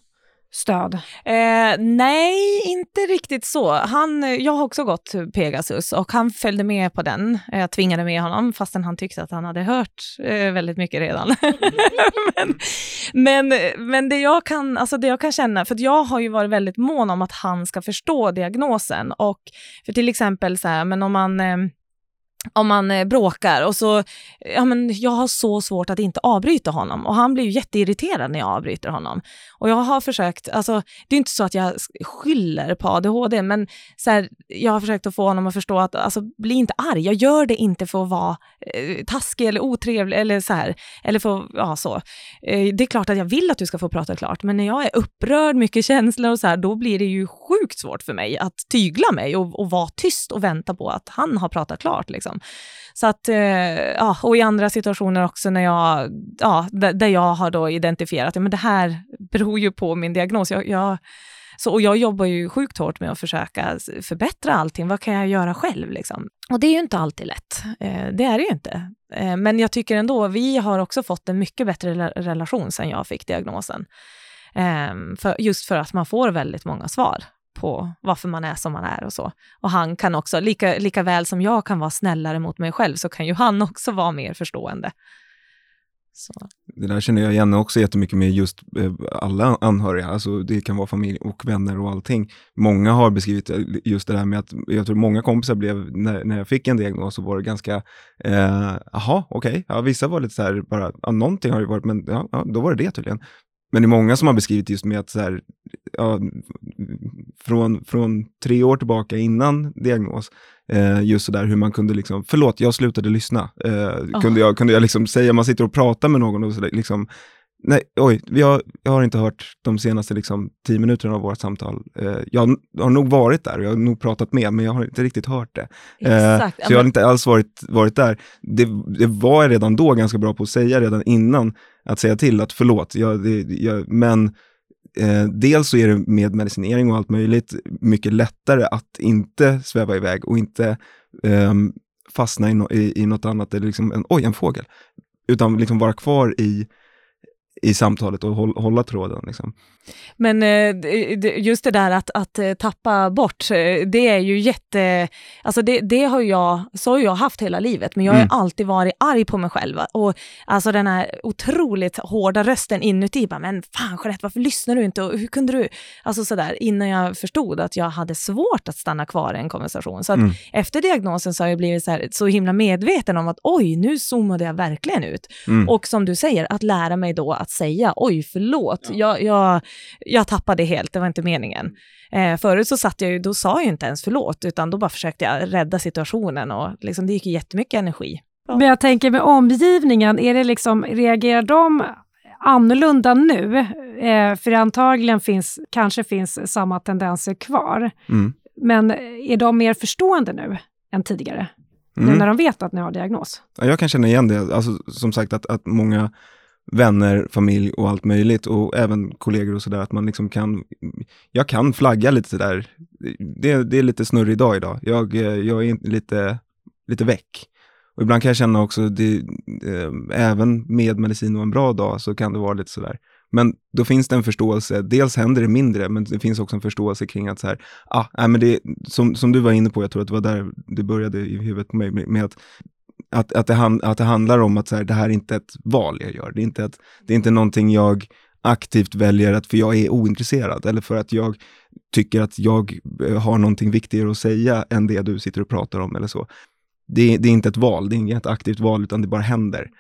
stöd? Eh, nej, inte riktigt så. Han, jag har också gått Pegasus och han följde med på den. Jag tvingade med honom fastän han tyckte att han hade hört eh, väldigt mycket redan. men, men, men, det, jag kan, alltså det jag kan känna, för jag har ju varit väldigt mån om att han ska förstå diagnosen och för till exempel så här, men om man eh, om man eh, bråkar och så, ja men jag har så svårt att inte avbryta honom och han blir ju jätteirriterad när jag avbryter honom. Och jag har försökt, alltså det är inte så att jag skyller på ADHD, men så här, jag har försökt att få honom att förstå att, alltså bli inte arg, jag gör det inte för att vara eh, taskig eller otrevlig eller så här, eller för, ja så. Eh, det är klart att jag vill att du ska få prata klart, men när jag är upprörd, mycket känslor och så här, då blir det ju sjukt svårt för mig att tygla mig och, och vara tyst och vänta på att han har pratat klart liksom. Liksom. Så att, eh, ja, och i andra situationer också när jag, ja, där jag har då identifierat, att det här beror ju på min diagnos. Jag, jag, så, och jag jobbar ju sjukt hårt med att försöka förbättra allting. Vad kan jag göra själv? Liksom? Och det är ju inte alltid lätt. Eh, det är det ju inte. Eh, men jag tycker ändå, vi har också fått en mycket bättre relation sedan jag fick diagnosen. Eh, för, just för att man får väldigt många svar på varför man är som man är och så. Och han kan också, lika, lika väl som jag kan vara snällare mot mig själv, så kan ju han också vara mer förstående. Så. Det där känner jag igen också jättemycket med just eh, alla anhöriga, alltså det kan vara familj och vänner och allting. Många har beskrivit eh, just det där med att, jag tror många kompisar blev, när, när jag fick en diagnos så var det ganska, eh, jaha, eh, okej, okay. ja, vissa var lite så här, bara, ja, någonting har det varit, men ja, ja, då var det det tydligen. Men det är många som har beskrivit just med att så här, ja, från, från tre år tillbaka innan diagnos, eh, just sådär hur man kunde liksom, förlåt jag slutade lyssna, eh, oh. kunde, jag, kunde jag liksom säga, man sitter och pratar med någon och så liksom, nej, oj, jag, jag har inte hört de senaste liksom, tio minuterna av vårt samtal. Eh, jag har nog varit där, jag har nog pratat med, men jag har inte riktigt hört det. Eh, så jag har inte alls varit, varit där. Det, det var jag redan då ganska bra på att säga redan innan, att säga till att förlåt, jag, det, jag, men eh, dels så är det med medicinering och allt möjligt mycket lättare att inte sväva iväg och inte eh, fastna i, no, i, i något annat, eller liksom, en, oj, en fågel, utan liksom vara kvar i i samtalet och hålla tråden. Liksom. Men eh, just det där att, att eh, tappa bort, eh, det är ju jätte... Alltså det, det har jag, så har jag haft hela livet, men jag har mm. alltid varit arg på mig själv. Och alltså den här otroligt hårda rösten inuti, bara, men fan Jeanette, varför lyssnar du inte? Och hur kunde du? Alltså sådär, innan jag förstod att jag hade svårt att stanna kvar i en konversation. Så mm. efter diagnosen så har jag blivit så, här, så himla medveten om att oj, nu zoomade jag verkligen ut. Mm. Och som du säger, att lära mig då att säga oj, förlåt, ja. jag, jag, jag tappade helt, det var inte meningen. Eh, förut så satt jag ju, då sa jag inte ens förlåt, utan då bara försökte jag rädda situationen och liksom, det gick jättemycket energi. Ja. Men jag tänker med omgivningen, är det liksom, reagerar de annorlunda nu? Eh, för antagligen finns, kanske finns samma tendenser kvar. Mm. Men är de mer förstående nu än tidigare? Mm. Nu när de vet att ni har diagnos? Ja, jag kan känna igen det. Alltså, som sagt att, att många vänner, familj och allt möjligt och även kollegor och sådär, att man liksom kan, jag kan flagga lite sådär, det, det är lite snurrig dag idag, jag, eh, jag är lite, lite väck. Och ibland kan jag känna också, det, eh, även med medicin och en bra dag så kan det vara lite sådär. Men då finns det en förståelse, dels händer det mindre, men det finns också en förståelse kring att så här, ah, nej, men det, som, som du var inne på, jag tror att det var där det började i huvudet på mig, med att att, att, det, hand, att det handlar om att så här, det här är inte ett val jag gör. Det är inte, ett, det är inte någonting jag aktivt väljer att för jag är ointresserad eller för att jag tycker att jag eh, har någonting viktigare att säga än det du sitter och pratar om eller så. Det, det är inte ett val, det är inget aktivt val utan det bara händer.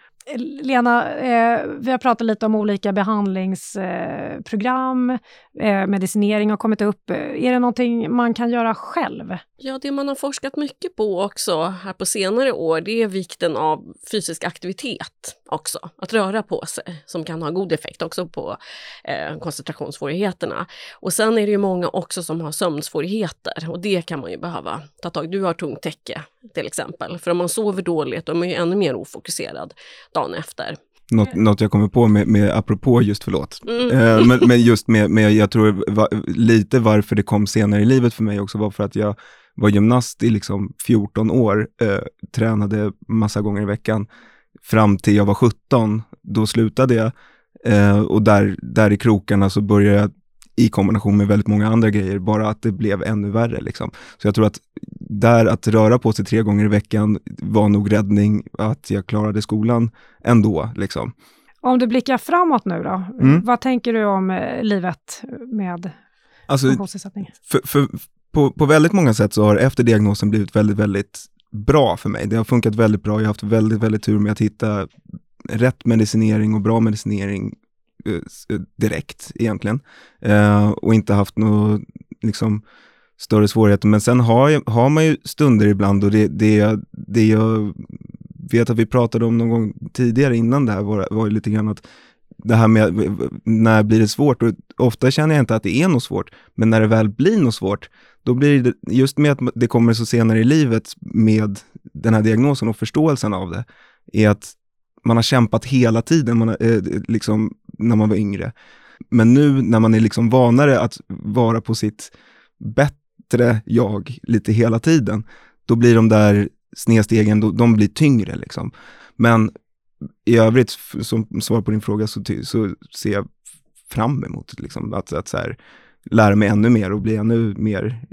Lena, eh, vi har pratat lite om olika behandlingsprogram, eh, eh, medicinering har kommit upp. Är det någonting man kan göra själv? Ja, det man har forskat mycket på också här på senare år, det är vikten av fysisk aktivitet också. Att röra på sig, som kan ha god effekt också på eh, koncentrationssvårigheterna. Och sen är det ju många också som har sömnsvårigheter och det kan man ju behöva ta tag i. Du har tungt täcke till exempel, för om man sover dåligt då är man ju ännu mer ofokuserad dagen efter. Något, något jag kommer på med, med apropå just, förlåt, mm. eh, men, men, just med, med jag tror va, lite varför det kom senare i livet för mig också var för att jag var gymnast i liksom 14 år, eh, tränade massa gånger i veckan fram till jag var 17. Då slutade jag eh, och där, där i krokarna så började jag i kombination med väldigt många andra grejer, bara att det blev ännu värre. Liksom. Så jag tror att där att röra på sig tre gånger i veckan var nog räddning, att jag klarade skolan ändå. Liksom. Om du blickar framåt nu då, mm. vad tänker du om eh, livet med alltså, funktionsnedsättning? För, för, på, på väldigt många sätt så har efter diagnosen blivit väldigt, väldigt bra för mig. Det har funkat väldigt bra. Jag har haft väldigt, väldigt tur med att hitta rätt medicinering och bra medicinering eh, eh direkt egentligen. Eh, och inte haft några liksom, större svårigheter. Men sen har, jag, har man ju stunder ibland och det, det, det jag vet att vi pratade om någon gång tidigare innan det här var, var lite grann att det här med när blir det svårt och ofta känner jag inte att det är något svårt, men när det väl blir något svårt, då blir det, just med att det kommer så senare i livet med den här diagnosen och förståelsen av det, är att man har kämpat hela tiden, man har, eh, liksom, när man var yngre. Men nu när man är liksom vanare att vara på sitt bättre jag lite hela tiden, då blir de där snedstegen, då, de blir tyngre liksom. Men i övrigt, som svar på din fråga, så, så ser jag fram emot liksom, att, att så här, lära mig ännu mer och bli ännu mer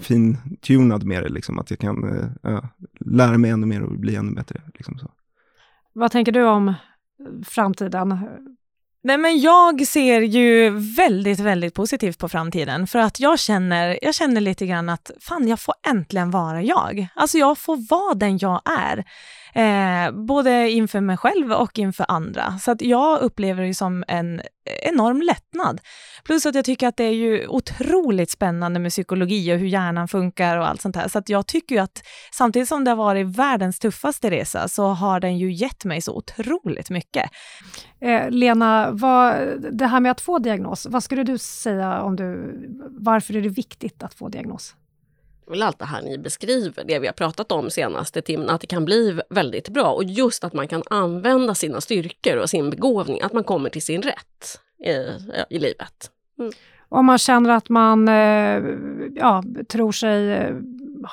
fintunad med det, liksom, att jag kan äh, lära mig ännu mer och bli ännu bättre. Liksom så. Vad tänker du om framtiden? Nej, men jag ser ju väldigt, väldigt positivt på framtiden för att jag känner, jag känner lite grann att fan, jag får äntligen vara jag. Alltså jag får vara den jag är eh, både inför mig själv och inför andra. Så att jag upplever det som en enorm lättnad. Plus att jag tycker att det är ju otroligt spännande med psykologi och hur hjärnan funkar och allt sånt här. Så att jag tycker ju att samtidigt som det har varit världens tuffaste resa så har den ju gett mig så otroligt mycket. Eh, Lena, vad, det här med att få diagnos, vad skulle du säga om du, varför är det viktigt att få diagnos? Väl allt det här ni beskriver, det vi har pratat om senaste timmen, att det kan bli väldigt bra. Och just att man kan använda sina styrkor och sin begåvning, att man kommer till sin rätt i, i livet. Mm. Om man känner att man eh, ja, tror sig eh,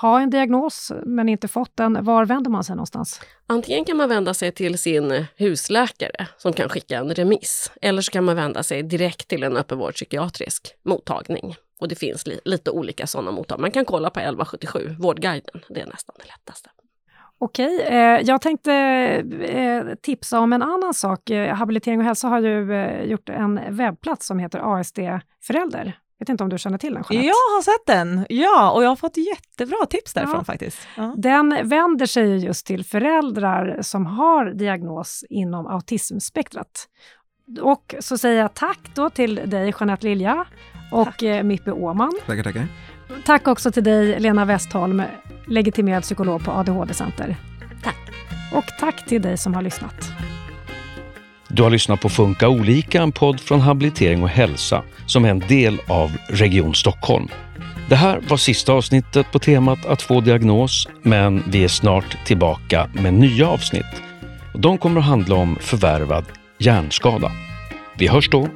ha en diagnos men inte fått den, var vänder man sig någonstans? Antingen kan man vända sig till sin husläkare som kan skicka en remiss. Eller så kan man vända sig direkt till en öppenvårdspsykiatrisk mottagning. Och det finns li lite olika sådana mottagningar. Man kan kolla på 1177, Vårdguiden. Det är nästan det lättaste. Okej, eh, jag tänkte eh, tipsa om en annan sak. Eh, Habilitering och hälsa har ju eh, gjort en webbplats som heter ASD Förälder. Jag vet inte om du känner till den, Jeanette? Jag har sett den, ja, och jag har fått jättebra tips därifrån ja. faktiskt. Ja. Den vänder sig just till föräldrar som har diagnos inom autismspektrat. Och så säger jag tack då till dig Jeanette Lilja och eh, Mippe Åman. Tackar, tackar. Tack också till dig Lena Westholm, legitimerad psykolog på ADHD-center. Tack. Och tack till dig som har lyssnat. Du har lyssnat på Funka olika, en podd från Habilitering och hälsa som är en del av Region Stockholm. Det här var sista avsnittet på temat att få diagnos, men vi är snart tillbaka med nya avsnitt. Och de kommer att handla om förvärvad hjärnskada. Vi hörs då!